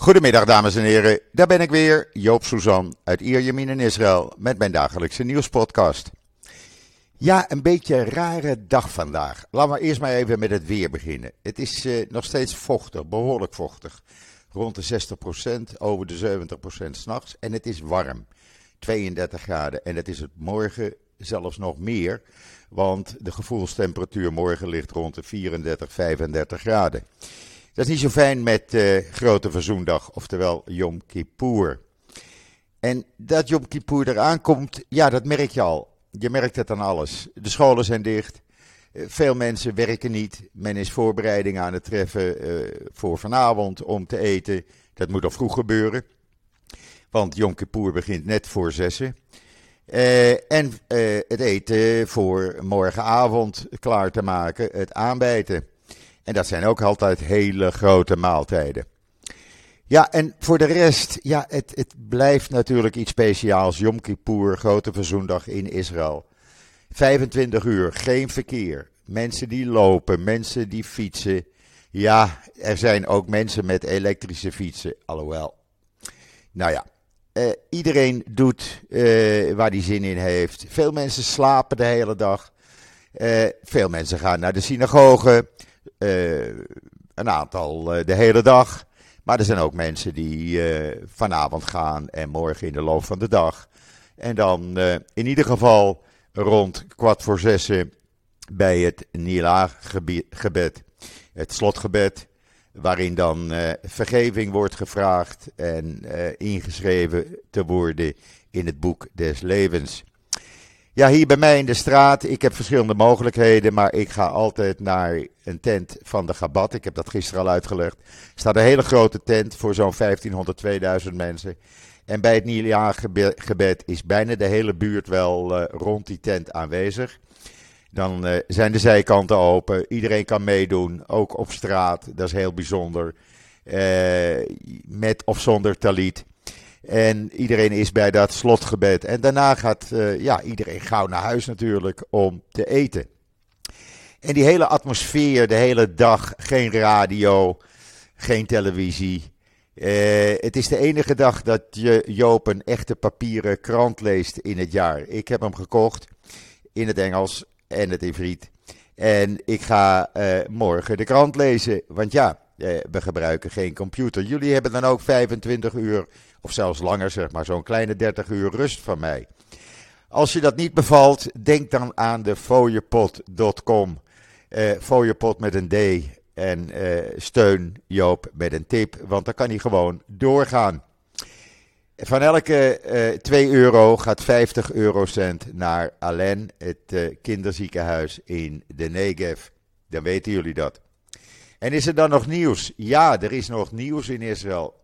Goedemiddag dames en heren, daar ben ik weer, Joop Suzan uit Ierjemien in Israël met mijn dagelijkse nieuwspodcast. Ja, een beetje een rare dag vandaag. Laten we eerst maar even met het weer beginnen. Het is eh, nog steeds vochtig, behoorlijk vochtig. Rond de 60%, over de 70% s'nachts en het is warm. 32 graden en het is het morgen zelfs nog meer, want de gevoelstemperatuur morgen ligt rond de 34, 35 graden. Dat is niet zo fijn met uh, Grote Verzoendag, oftewel Yom Kippur. En dat Yom Kippur eraan komt, ja, dat merk je al. Je merkt het aan alles. De scholen zijn dicht. Uh, veel mensen werken niet. Men is voorbereiding aan het treffen uh, voor vanavond om te eten. Dat moet al vroeg gebeuren. Want Yom Kippur begint net voor zessen. en het eten voor morgenavond klaar te maken, het aanbijten. En dat zijn ook altijd hele grote maaltijden. Ja, en voor de rest, ja, het, het blijft natuurlijk iets speciaals. Yom Kippur, grote verzoendag in Israël. 25 uur, geen verkeer. Mensen die lopen, mensen die fietsen. Ja, er zijn ook mensen met elektrische fietsen, alhoewel. Nou ja, eh, iedereen doet eh, waar hij zin in heeft. Veel mensen slapen de hele dag. Eh, veel mensen gaan naar de synagoge. Uh, een aantal uh, de hele dag. Maar er zijn ook mensen die uh, vanavond gaan en morgen in de loop van de dag. En dan in ieder geval rond kwart voor zessen bij het Nila-gebed, het slotgebed. Waarin dan vergeving wordt gevraagd en ingeschreven te worden in het boek des levens. Ja, hier bij mij in de straat, ik heb verschillende mogelijkheden, maar ik ga altijd naar een tent van de Gabat. Ik heb dat gisteren al uitgelegd. Er staat een hele grote tent voor zo'n 1500, 2000 mensen. En bij het nieuwjaargebed is bijna de hele buurt wel uh, rond die tent aanwezig. Dan uh, zijn de zijkanten open, iedereen kan meedoen, ook op straat, dat is heel bijzonder. Uh, met of zonder talit. En iedereen is bij dat slotgebed. En daarna gaat uh, ja, iedereen gauw naar huis natuurlijk om te eten. En die hele atmosfeer, de hele dag, geen radio, geen televisie. Uh, het is de enige dag dat je Joop een echte papieren krant leest in het jaar. Ik heb hem gekocht in het Engels en het Ivriet. En ik ga uh, morgen de krant lezen. Want ja, we gebruiken geen computer. Jullie hebben dan ook 25 uur of zelfs langer, zeg maar, zo'n kleine 30 uur rust van mij. Als je dat niet bevalt, denk dan aan de fooiepot.com. Uh, fooiepot met een D en uh, steun Joop met een tip, want dan kan hij gewoon doorgaan. Van elke uh, eh, 2 euro gaat 50 eurocent naar Alen, het kinderziekenhuis in de Negev. Dan weten jullie dat. En is er dan nog nieuws? Ja, er is nog nieuws in Israël.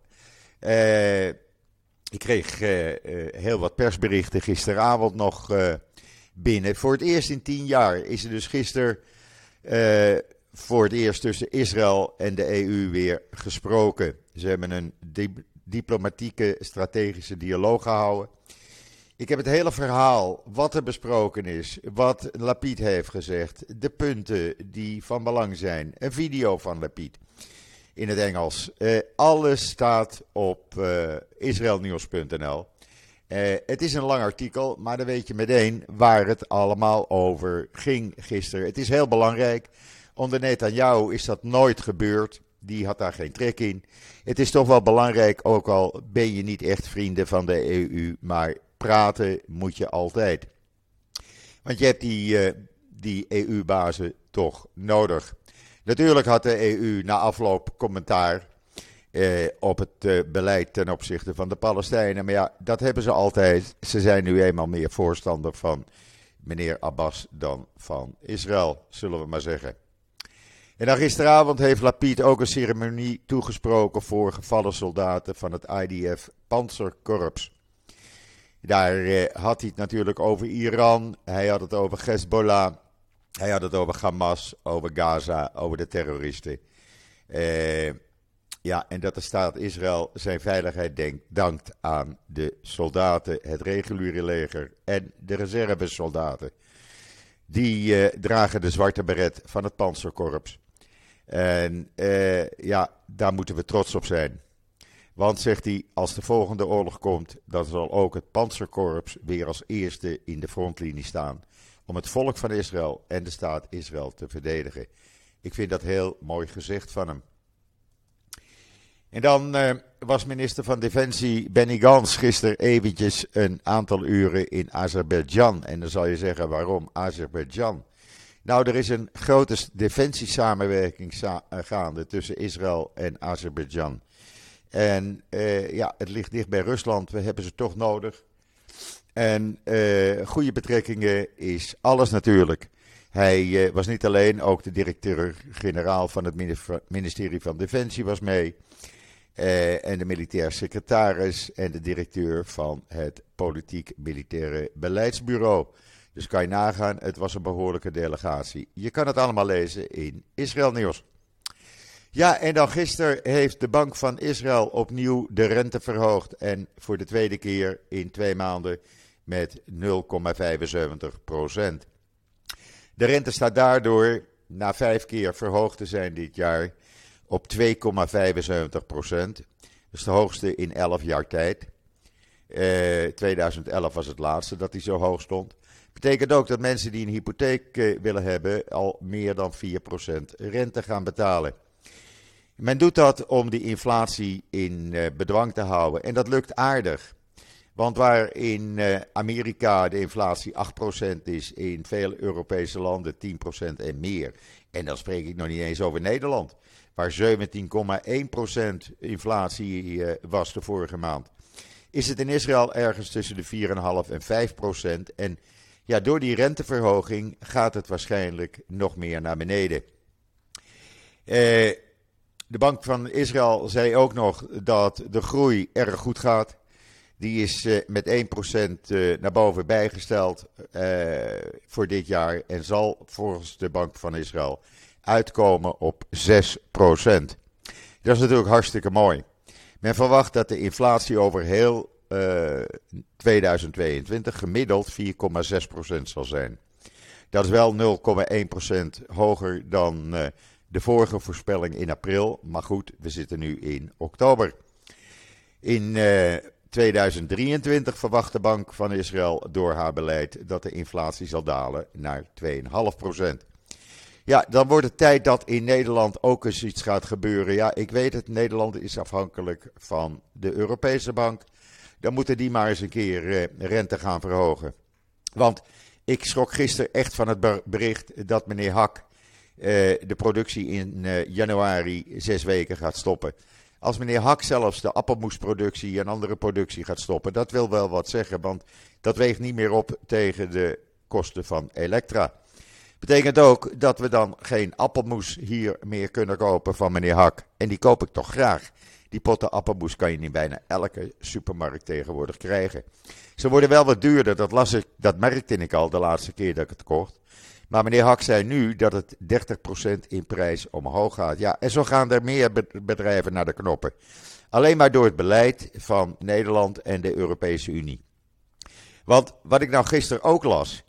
Uh, ik kreeg uh, uh, heel wat persberichten gisteravond nog uh, binnen. Voor het eerst in tien jaar is er dus gisteren voor het eerst tussen Israël en de EU weer gesproken. Ze hebben een di diplomatieke strategische dialoog gehouden. Ik heb het hele verhaal, wat er besproken is, wat Lapid heeft gezegd, de punten die van belang zijn, een video van Lapid in het Engels. Uh, alles staat op uh, eh, israelnieuws.nl. Eh, het is een lang artikel, maar dan weet je meteen waar het allemaal over ging gisteren. Het is heel belangrijk. Onder Netanyahu is dat nooit gebeurd. Die had daar geen trek in. Het is toch wel belangrijk, ook al ben je niet echt vrienden van de EU, maar praten moet je altijd. Want je hebt die, die EU-bazen toch nodig. Natuurlijk had de EU na afloop commentaar eh, op het eh, beleid ten opzichte van de Palestijnen. Maar ja, dat hebben ze altijd. Ze zijn nu eenmaal meer voorstander van meneer Abbas dan van Israël, zullen we maar zeggen. En dan gisteravond heeft Lapid ook een ceremonie toegesproken voor gevallen soldaten van het IDF Panzerkorps. Daar eh, had hij het natuurlijk over Iran, hij had het over Hezbollah. Hij had het over Hamas, over Gaza, over de terroristen. Uh, ja, en dat de staat Israël zijn veiligheid denkt, dankt aan de soldaten, het reguliere leger en de reservesoldaten. Die uh, dragen de zwarte beret van het panzerkorps. En uh, ja, daar moeten we trots op zijn. Want, zegt hij, als de volgende oorlog komt, dan zal ook het Panzerkorps weer als eerste in de frontlinie staan. Om het volk van Israël en de staat Israël te verdedigen. Ik vind dat heel mooi gezegd van hem. En dan uh, was minister van Defensie Benny Gans gisteren eventjes een aantal uren in Azerbeidzjan. En dan zal je zeggen, waarom Azerbeidzjan? Nou, er is een grote defensiesamenwerking sa eh, gaande tussen Israël en Azerbeidzjan. En uh, ja, het ligt dicht bij Rusland, we hebben ze toch nodig. En uh, goede betrekkingen is alles natuurlijk. Hij was niet alleen, ook de directeur-generaal van het ministerie van Defensie was mee. Uh, en de militair secretaris en de directeur van het Politiek Militaire Beleidsbureau. Dus kan je nagaan, het was een behoorlijke delegatie. Je kan het allemaal lezen in Israël Nieuws. Ja, en dan gisteren heeft de Bank van Israël opnieuw de rente verhoogd. En voor de tweede keer in twee maanden met 0,75 procent. De rente staat daardoor, na vijf keer verhoogd te zijn dit jaar, op 2,75 procent. Dat is de hoogste in 11 jaar tijd. Uh, eh, 2011 was het laatste dat hij zo hoog stond. Betekent ook dat mensen die een hypotheek uh, willen hebben al meer dan 4% rente gaan betalen. Men doet dat om die inflatie in uh, bedwang te houden. En dat lukt aardig. Want waar in Amerika de inflatie 8% is, in veel Europese landen 10% en meer. En dan spreek ik nog niet eens over Nederland waar 17,1% inflatie uh, was de vorige maand, is het in Israël ergens tussen de 4,5 en 5%. En ja, door die renteverhoging gaat het waarschijnlijk nog meer naar beneden. Uh, de Bank van Israël zei ook nog dat de groei erg goed gaat. Die is uh, met 1% uh, naar boven bijgesteld voor dit jaar en zal volgens de Bank van Israël uitkomen op 6%. Dat is natuurlijk hartstikke mooi. Men verwacht dat de inflatie over heel uh, eh, 2022 gemiddeld 4,6% zal zijn. Dat is wel 0,1% hoger dan de vorige voorspelling in april. Maar goed, we zitten nu in oktober. In uh, eh, 2023 verwacht de Bank van Israël door haar beleid dat de inflatie zal dalen naar 2,5%. Ja, dan wordt het tijd dat in Nederland ook eens iets gaat gebeuren. Ja, ik weet het, Nederland is afhankelijk van de Europese bank. Dan moeten die maar eens een keer eh, rente gaan verhogen. Want ik schrok gisteren echt van het bericht dat meneer Hak de productie in eh, januari zes weken gaat stoppen. Als meneer Hak zelfs de appelmoesproductie en andere productie gaat stoppen, dat wil wel wat zeggen, want dat weegt niet meer op tegen de kosten van Elektra. Betekent ook dat we dan geen appelmoes hier meer kunnen kopen van meneer Hak. En die koop ik toch graag. Die potten appelmoes kan je in bijna elke supermarkt tegenwoordig krijgen. Ze worden wel wat duurder, dat, las ik, dat merkte ik al de laatste keer dat ik het kocht. Maar meneer Hak zei nu dat het 30% in prijs omhoog gaat. Ja, en zo gaan er meer bedrijven naar de knoppen. Alleen maar door het beleid van Nederland en de Europese Unie. Want wat ik nou gisteren ook las.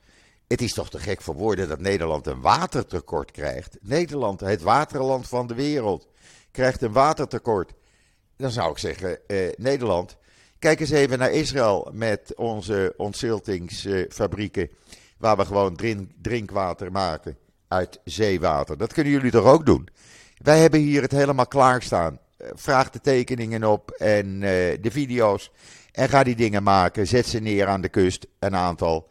Het is toch te gek voor woorden dat Nederland een watertekort krijgt. Nederland, het waterland van de wereld, krijgt een watertekort. Dan zou ik zeggen, eh, Nederland, kijk eens even naar Israël met onze ontziltingsfabrieken, waar we gewoon drink, drinkwater maken uit zeewater. Dat kunnen jullie toch ook doen? Wij hebben hier het helemaal klaarstaan. Eh, vraag de tekeningen op en uh, de video's. En ga die dingen maken. Zet ze neer aan de kust, een aantal.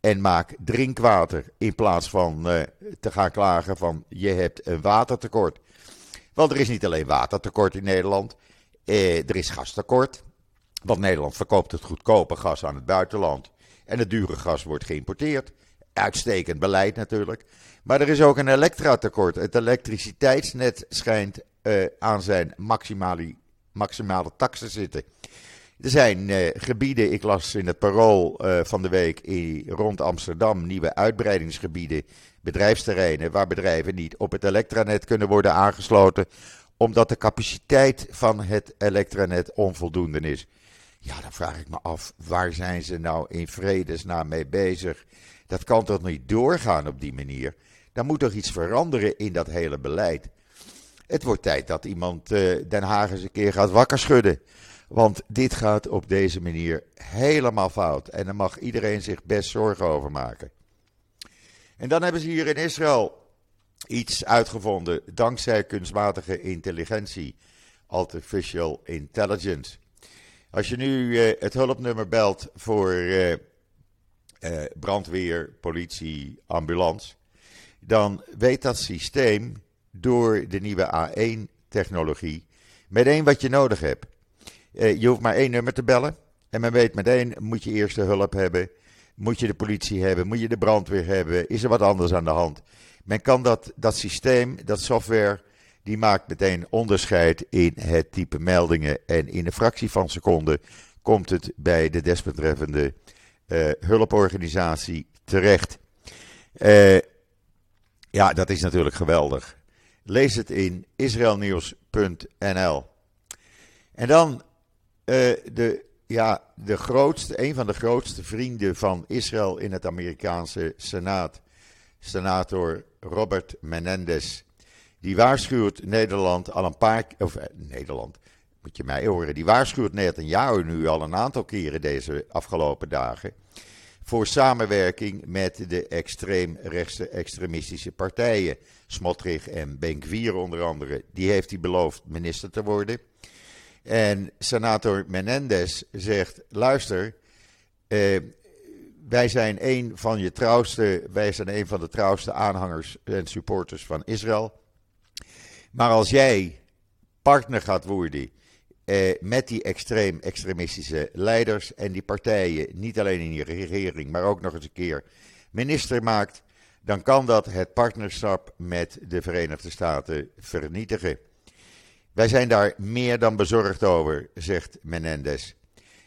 En maak drinkwater in plaats van uh, te gaan klagen van je hebt een watertekort. Want er is niet alleen watertekort in Nederland, eh, er is gastekort. Want Nederland verkoopt het goedkope gas aan het buitenland. En het dure gas wordt geïmporteerd. Uitstekend beleid natuurlijk. Maar er is ook een elektratekort. Het elektriciteitsnet schijnt uh, aan zijn maximale, maximale tax te zitten. Er zijn uh, gebieden, ik las in het parool uh, van de week rond Amsterdam, nieuwe uitbreidingsgebieden, bedrijfsterreinen, waar bedrijven niet op het elektranet kunnen worden aangesloten, omdat de capaciteit van het elektranet onvoldoende is. Ja, dan vraag ik me af, waar zijn ze nou in vredesnaam mee bezig? Dat kan toch niet doorgaan op die manier? Dan moet toch iets veranderen in dat hele beleid? het wordt tijd dat iemand uh, Den Haag eens een keer gaat wakker schudden. Want dit gaat op deze manier helemaal fout. En daar mag iedereen zich best zorgen over maken. En dan hebben ze hier in Israël iets uitgevonden dankzij kunstmatige intelligentie, artificial intelligence. Als je nu uh, het hulpnummer belt voor uh, uh, brandweer, politie, ambulance, dan weet dat systeem door de nieuwe A1-technologie meteen wat je nodig hebt. je hoeft maar één nummer te bellen en men weet meteen, moet je eerste hulp hebben, moet je de politie hebben, moet je de brandweer hebben, is er wat anders aan de hand. Men kan dat, dat systeem, dat software, die maakt meteen onderscheid in het type meldingen. En in een fractie van seconde komt het bij de desbetreffende uh, hulporganisatie terecht. Uh, ja, dat is natuurlijk geweldig. Lees het in israelnieuws.nl. En dan uh, de, ja, de grootste, een van de grootste vrienden van Israël in het Amerikaanse Senaat, senator Robert Menendez. Die waarschuwt Nederland al een paar of eh, Nederland, moet je mij horen, die waarschuwt Netanyahu nu al een aantal keren deze afgelopen dagen voor samenwerking met de extreemrechtse extremistische partijen. Smotrich en Benkwier onder andere. Die heeft hij beloofd minister te worden. En senator Menendez zegt: luister, eh, wij zijn een van je trouwste, wij zijn een van de trouwste aanhangers en supporters van Israël. Maar als jij partner gaat worden eh, met die extreem extremistische leiders en die partijen, niet alleen in je regering, maar ook nog eens een keer minister maakt, dan kan dat het partnerschap met de Verenigde Staten vernietigen. Wij zijn daar meer dan bezorgd over, zegt Menendez.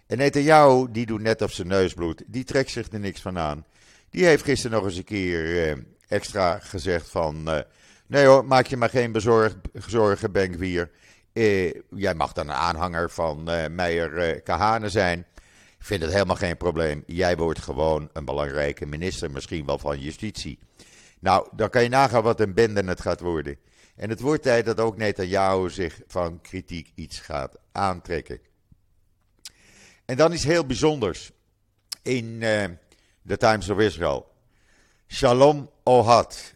En Netanyahu, die doet net op zijn neusbloed, die trekt zich er niks van aan. Die heeft gisteren nog eens een keer eh, extra gezegd van... Uh, nee hoor, maak je maar geen bezorg, zorgen, Benkwier. Uh, jij mag dan een aanhanger van uh, Meijer Kahane zijn. Ik vind het helemaal geen probleem. Jij wordt gewoon een belangrijke minister, misschien wel van justitie. Nou, dan kan je nagaan wat een bende het gaat worden. En het wordt tijd dat ook Netanyahu zich van kritiek iets gaat aantrekken. En dan iets heel bijzonders in de Times of Israel. Shalom Ohad.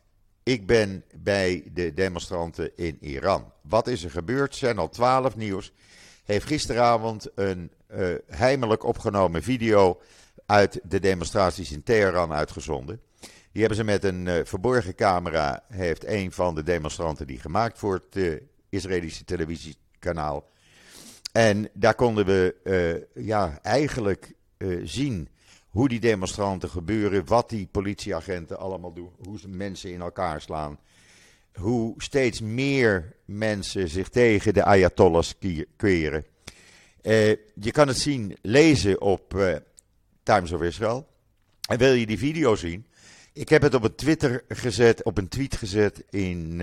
Ik ben bij de demonstranten in Iran. Wat is er gebeurd? Channel 12 Nieuws heeft gisteravond een uh, heimelijk opgenomen video uit de demonstraties in Teheran uitgezonden. Die hebben ze met een uh, verborgen camera, heeft een van de demonstranten die gemaakt voor het uh, Israëlische televisiekanaal en daar konden we ja, eigenlijk zien hoe die demonstranten gebeuren, wat die politieagenten allemaal doen, hoe ze mensen in elkaar slaan. Hoe steeds meer mensen zich tegen de Ayatollahs keren. Uh, je kan het zien, lezen op Times of Israel. En wil je die video zien? Ik heb het op een Twitter gezet, op een tweet gezet in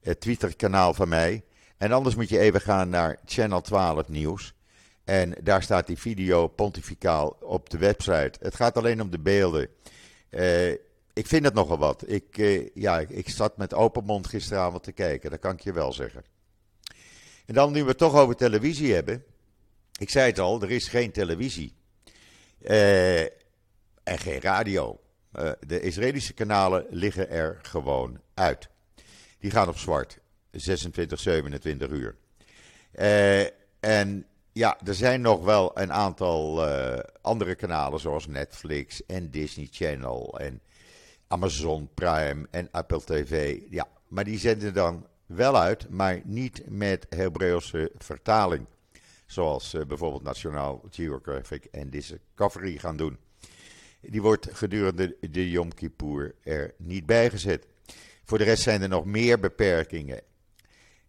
het Twitter-kanaal van mij. En anders moet je even gaan naar Channel 12 Nieuws. En daar staat die video pontificaal op de website. Het gaat alleen om de beelden. Uh, ik vind het nogal wat. Ik, uh, ja, ik zat met open mond gisteravond te kijken, dat kan ik je wel zeggen. En dan nu we het toch over televisie hebben. Ik zei het al, er is geen televisie. Uh, en geen radio. de Israëlische kanalen liggen er gewoon uit. Die gaan op zwart. 26, 27 uur. En ja, er zijn nog wel een aantal uh, andere kanalen zoals Netflix en Disney Channel en Amazon Prime en Apple TV. Ja, maar die zenden dan wel uit, maar niet met Hebreeuwse vertaling. Zoals uh, bijvoorbeeld National Geographic en Discovery gaan doen. Die wordt gedurende de Yom Kippur er niet bijgezet. Voor de rest zijn er nog meer beperkingen.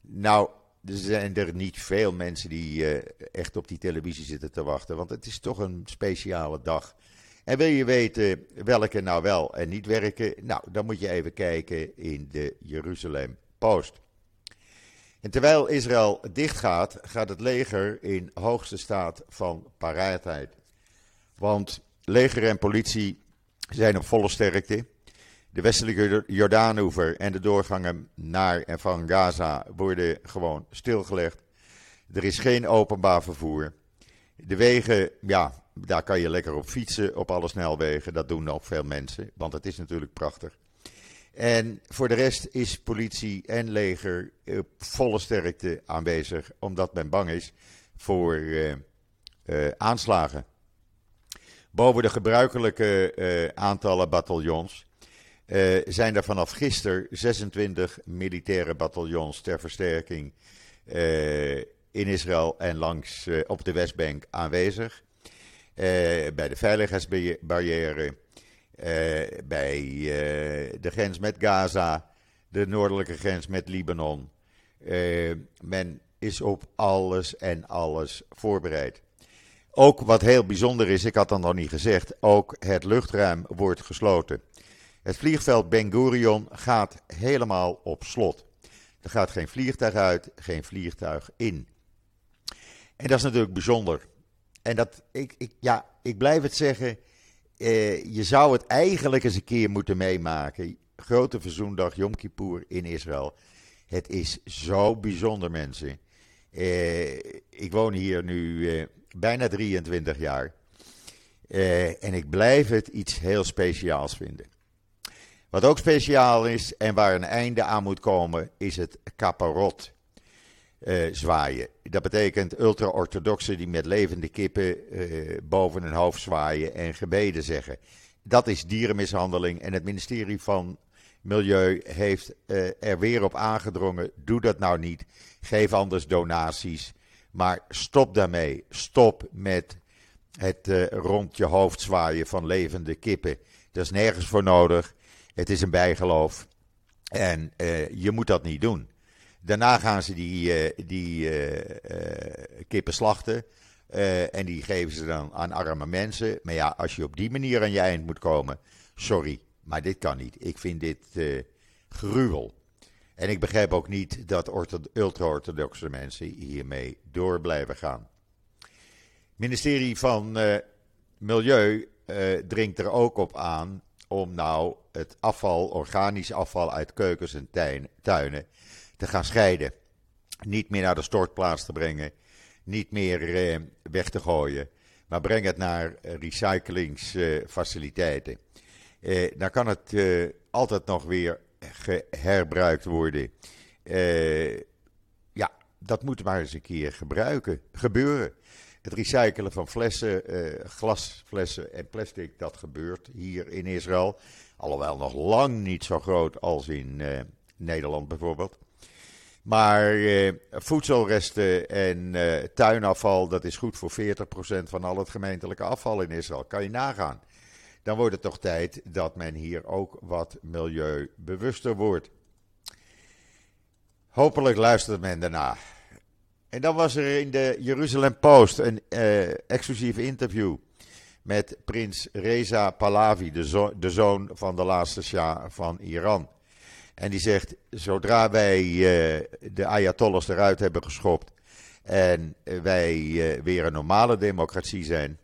Nou, er zijn er niet veel mensen die uh, echt op die televisie zitten te wachten, want het is toch een speciale dag. En wil je weten welke nou wel en niet werken? Nou, dan moet je even kijken in de Jeruzalem Post. En terwijl Israël dichtgaat, gaat het leger in hoogste staat van paraatheid. Want leger en politie zijn op volle sterkte. De westelijke Jordaanoever en de doorgangen naar en van Gaza worden gewoon stilgelegd. Er is geen openbaar vervoer. De wegen, ja, daar kan je lekker op fietsen op alle snelwegen. Dat doen ook veel mensen, want het is natuurlijk prachtig. En voor de rest is politie en leger op volle sterkte aanwezig, omdat men bang is voor uh, uh, aanslagen. Boven de gebruikelijke uh, aantallen bataljons zijn er vanaf gisteren 26 militaire bataljons ter versterking in Israël en langs op de Westbank aanwezig. bij de veiligheidsbarrière bij de grens met Gaza, de noordelijke grens met Libanon. Men is op alles en alles voorbereid. Ook wat heel bijzonder is, ik had dat nog niet gezegd, ook het luchtruim wordt gesloten. Het vliegveld Ben Gurion gaat helemaal op slot. Er gaat geen vliegtuig uit, geen vliegtuig in. En dat is natuurlijk bijzonder. En dat, ik, ik, ja, ik blijf het zeggen, eh, je zou het eigenlijk eens een keer moeten meemaken. Grote verzoendag Yom Kippur in Israël. Het is zo bijzonder, mensen. Eh, ik woon hier nu eh, bijna 23 jaar. Eh, en ik blijf het iets heel speciaals vinden. Wat ook speciaal is en waar een einde aan moet komen, is het kaparot uh, zwaaien. Dat betekent ultra-orthodoxen die met levende kippen uh, boven hun hoofd zwaaien en gebeden zeggen. Dat is dierenmishandeling en het ministerie van Milieu heeft uh, er weer op aangedrongen. Doe dat nou niet. Geef anders donaties. Maar stop daarmee. Stop met het rond je hoofd zwaaien van levende kippen. Dat is nergens voor nodig. Het is een bijgeloof. En je moet dat niet doen. Daarna gaan ze die, uh, die uh, uh, kippen slachten. en die geven ze dan aan arme mensen. Maar ja, als je op die manier aan je eind moet komen. Sorry, maar dit kan niet. Ik vind dit gruwel. En ik begrijp ook niet dat ultra-orthodoxe mensen hiermee door blijven gaan. Het ministerie van Milieu dringt er ook op aan om nou het afval, organisch afval uit keukens en tuinen te gaan scheiden. Niet meer naar de stortplaats te brengen, niet meer eh, weg te gooien, maar breng het naar recyclingsfaciliteiten. Eh, dan kan het eh, altijd nog weer geherbruikt worden. Eh, ja, dat moet maar eens een keer gebruiken, gebeuren. Het recyclen van flessen, eh, glasflessen en plastic, dat gebeurt hier in Israël. Alhoewel nog lang niet zo groot als in eh, Nederland bijvoorbeeld. Maar eh, voedselresten en tuinafval, dat is goed voor 40% van al het gemeentelijke afval in Israël. Kan je nagaan. Dan wordt het toch tijd dat men hier ook wat milieubewuster wordt. Hopelijk luistert men daarna. En dan was er in de Jeruzalem Post een uh, exclusief interview met prins Reza Pahlavi, de, de zoon van de laatste Shah van Iran. En die zegt: zodra wij uh, de Ayatollahs eruit hebben geschopt en wij uh, weer een normale democratie zijn,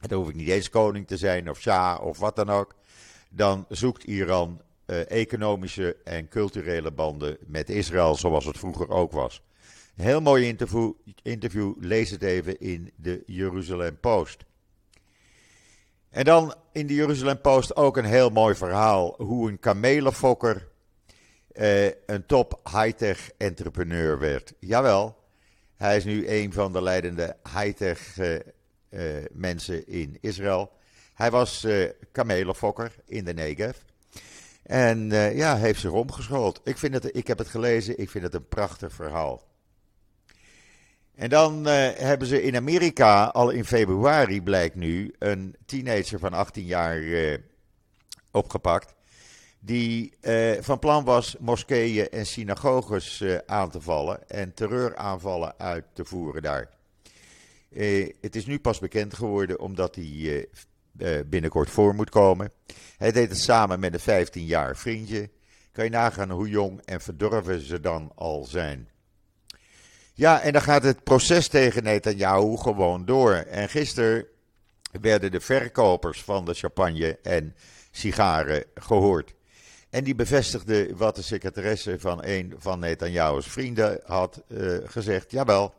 dan hoef ik niet eens koning te zijn of Shah of wat dan ook, dan zoekt Iran economische en culturele banden met Israël zoals het vroeger ook was. Heel mooi interview, interview, lees het even in de Jeruzalem Post. En dan in de Jeruzalem Post ook een heel mooi verhaal hoe een kamelenfokker uh, een top high-tech entrepreneur werd. Jawel, hij is nu een van de leidende high-tech uh, uh, mensen in Israël. Hij was kamelenfokker in de Negev. En ja, heeft zich omgeschoold. Ik, vind het, ik heb het gelezen, ik vind het een prachtig verhaal. En dan hebben ze in Amerika al in februari, blijkt nu, een teenager van 18 jaar opgepakt die eh, van plan was moskeeën en synagoges eh, aan te vallen en terreuraanvallen uit te voeren daar. Eh, het is nu pas bekend geworden omdat hij eh, binnenkort voor moet komen. Hij deed het samen met een 15 jaar vriendje. Kan je nagaan hoe jong en verdorven ze dan al zijn. Ja, en dan gaat het proces tegen Netanyahu gewoon door. En gisteren werden de verkopers van de champagne en sigaren gehoord. En die bevestigde wat de secretaresse van een van Netanyahu's vrienden had uh, gezegd. Jawel,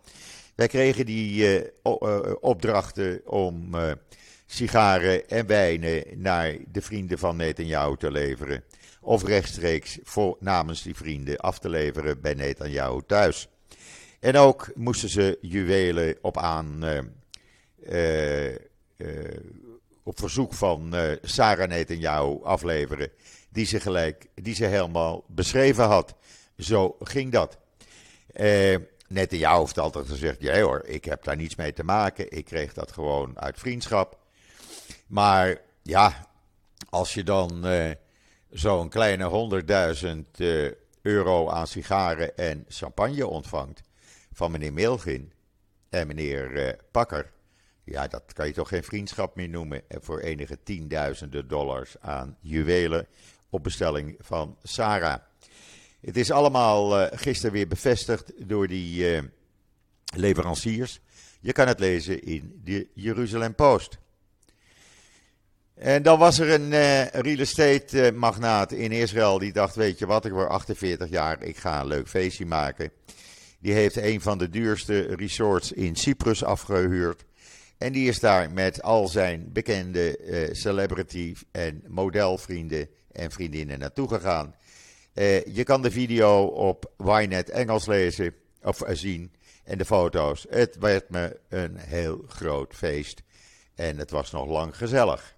wij kregen die uh, opdrachten om sigaren en wijnen naar de vrienden van Netanyahu te leveren. Of rechtstreeks voor, namens die vrienden af te leveren bij Netanyahu thuis. En ook moesten ze juwelen op aan. op verzoek van Sarah Netanyahu afleveren die ze gelijk, die ze helemaal beschreven had. Zo ging dat. Uh, jou heeft altijd gezegd, ja hoor, ik heb daar niets mee te maken. Ik kreeg dat gewoon uit vriendschap. Maar ja, als je dan uh, zo'n kleine 100.000 uh, euro aan sigaren en champagne ontvangt van meneer Milgin en meneer uh, Pakker, ja, dat kan je toch geen vriendschap meer noemen. En voor enige tienduizenden dollars aan juwelen op bestelling van Sarah. Het is allemaal uh, gisteren weer bevestigd door die leveranciers. Je kan het lezen in de Jeruzalem Post. En dan was er een real estate magnaat in Israël die dacht: Weet je wat, ik word 48 jaar, ik ga een leuk feestje maken. Die heeft een van de duurste resorts in Cyprus afgehuurd. En die is daar met al zijn bekende celebrity en modelvrienden en vriendinnen naartoe gegaan. Uh, je kan de video op Ynet Engels lezen of uh, zien en de foto's. Het werd me een heel groot feest en het was nog lang gezellig.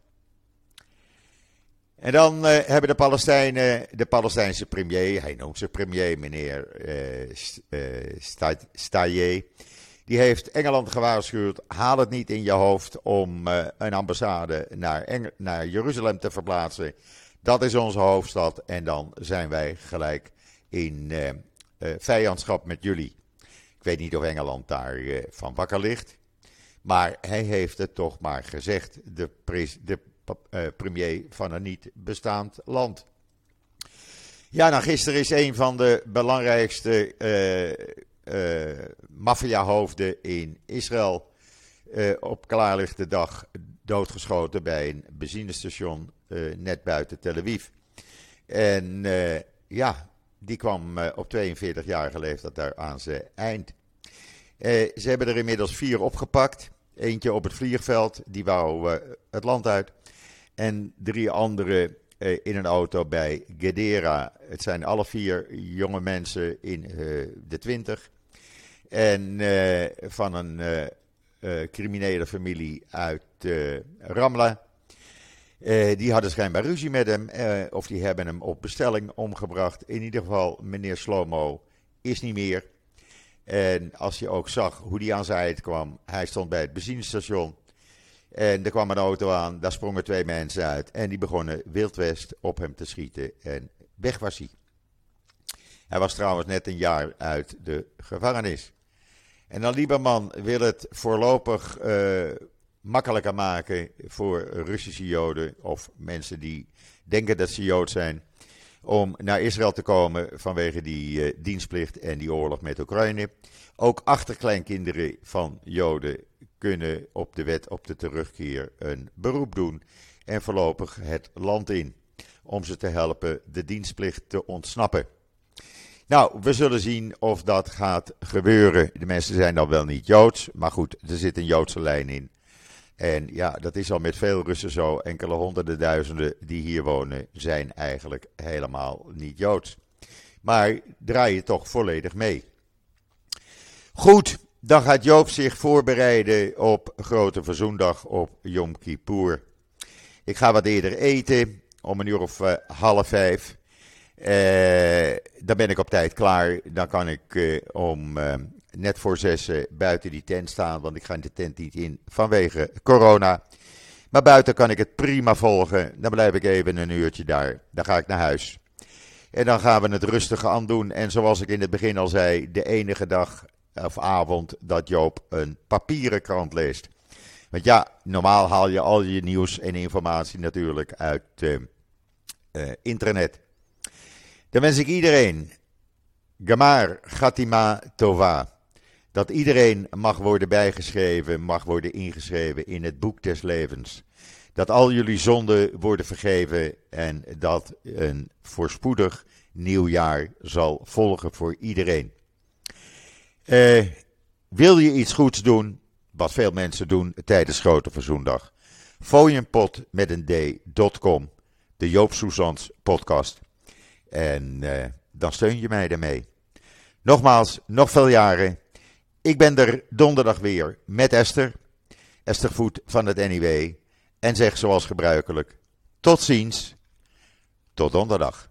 En dan uh, hebben de Palestijnen, de Palestijnse premier, hij noemt zich premier, meneer uh, Staye, die heeft Engeland gewaarschuwd: haal het niet in je hoofd om een ambassade naar, naar Jeruzalem te verplaatsen. Dat is onze hoofdstad en dan zijn wij gelijk in vijandschap met jullie. Ik weet niet of Engeland daar van wakker ligt. Maar hij heeft het toch maar gezegd, de, de premier van een niet bestaand land. Ja, nou gisteren is een van de belangrijkste maffiahoofden in Israël op klaarlichte dag doodgeschoten bij een benzinestation uh, net buiten Tel Aviv. En uh, ja, die kwam uh, op 42-jarige leeftijd daar aan zijn eind. ze hebben er inmiddels vier opgepakt. Eentje op het vliegveld, die wou het land uit. En drie andere in een auto bij Gedera. Het zijn alle vier jonge mensen in de twintig. En van een criminele familie uit Ramla. Die hadden schijnbaar ruzie met hem, of die hebben hem op bestelling omgebracht. In ieder geval, meneer Slomo is niet meer. En als je ook zag hoe die aan zijn kwam, hij stond bij het benzinestation. En er kwam een auto aan, daar sprongen twee mensen uit. En die begonnen wildwest op hem te schieten en weg was hij. Hij was trouwens net een jaar uit de gevangenis. En dan Lieberman wil het voorlopig uh, makkelijker maken voor Russische Joden of mensen die denken dat ze Jood zijn. Om naar Israël te komen vanwege die uh, dienstplicht en die oorlog met Oekraïne. Ook achterkleinkinderen van Joden kunnen op de wet op de terugkeer een beroep doen. En voorlopig het land in. Om ze te helpen de dienstplicht te ontsnappen. Nou, we zullen zien of dat gaat gebeuren. De mensen zijn dan wel niet Joods, maar goed, er zit een Joodse lijn in. En ja, dat is al met veel Russen zo. Enkele honderden duizenden die hier wonen zijn eigenlijk helemaal niet Joods. Maar draai je toch volledig mee. Goed, dan gaat Joop zich voorbereiden op Grote Verzoendag op Yom Kippur. Ik ga wat eerder eten, om een uur of uh, half vijf. Uh, dan ben ik op tijd klaar. Dan kan ik uh, om net voor zes buiten die tent staan, want ik ga in de tent niet in vanwege corona. Maar buiten kan ik het prima volgen. Dan blijf ik even een uurtje daar. Dan ga ik naar huis. En dan gaan we het rustige aan doen. En zoals ik in het begin al zei, de enige dag of avond dat Joop een papieren krant leest. Want ja, normaal haal je al je nieuws en informatie natuurlijk uit uh, uh, internet. Dan wens ik iedereen Gamar Gatima Tova Dat iedereen mag worden bijgeschreven, mag worden ingeschreven in het boek des levens. Dat al jullie zonden worden vergeven en dat een voorspoedig nieuw jaar zal volgen voor iedereen. Uh, wil je iets goeds doen, wat veel mensen doen tijdens Grote Verzoendag? Fooienpot met een d.com, de Joop Soezans podcast. En uh, dan steun je mij daarmee. Nogmaals, nog veel jaren. Ik ben er donderdag weer met Esther, Esther Voet van het NIW. En zeg zoals gebruikelijk, tot ziens, tot donderdag.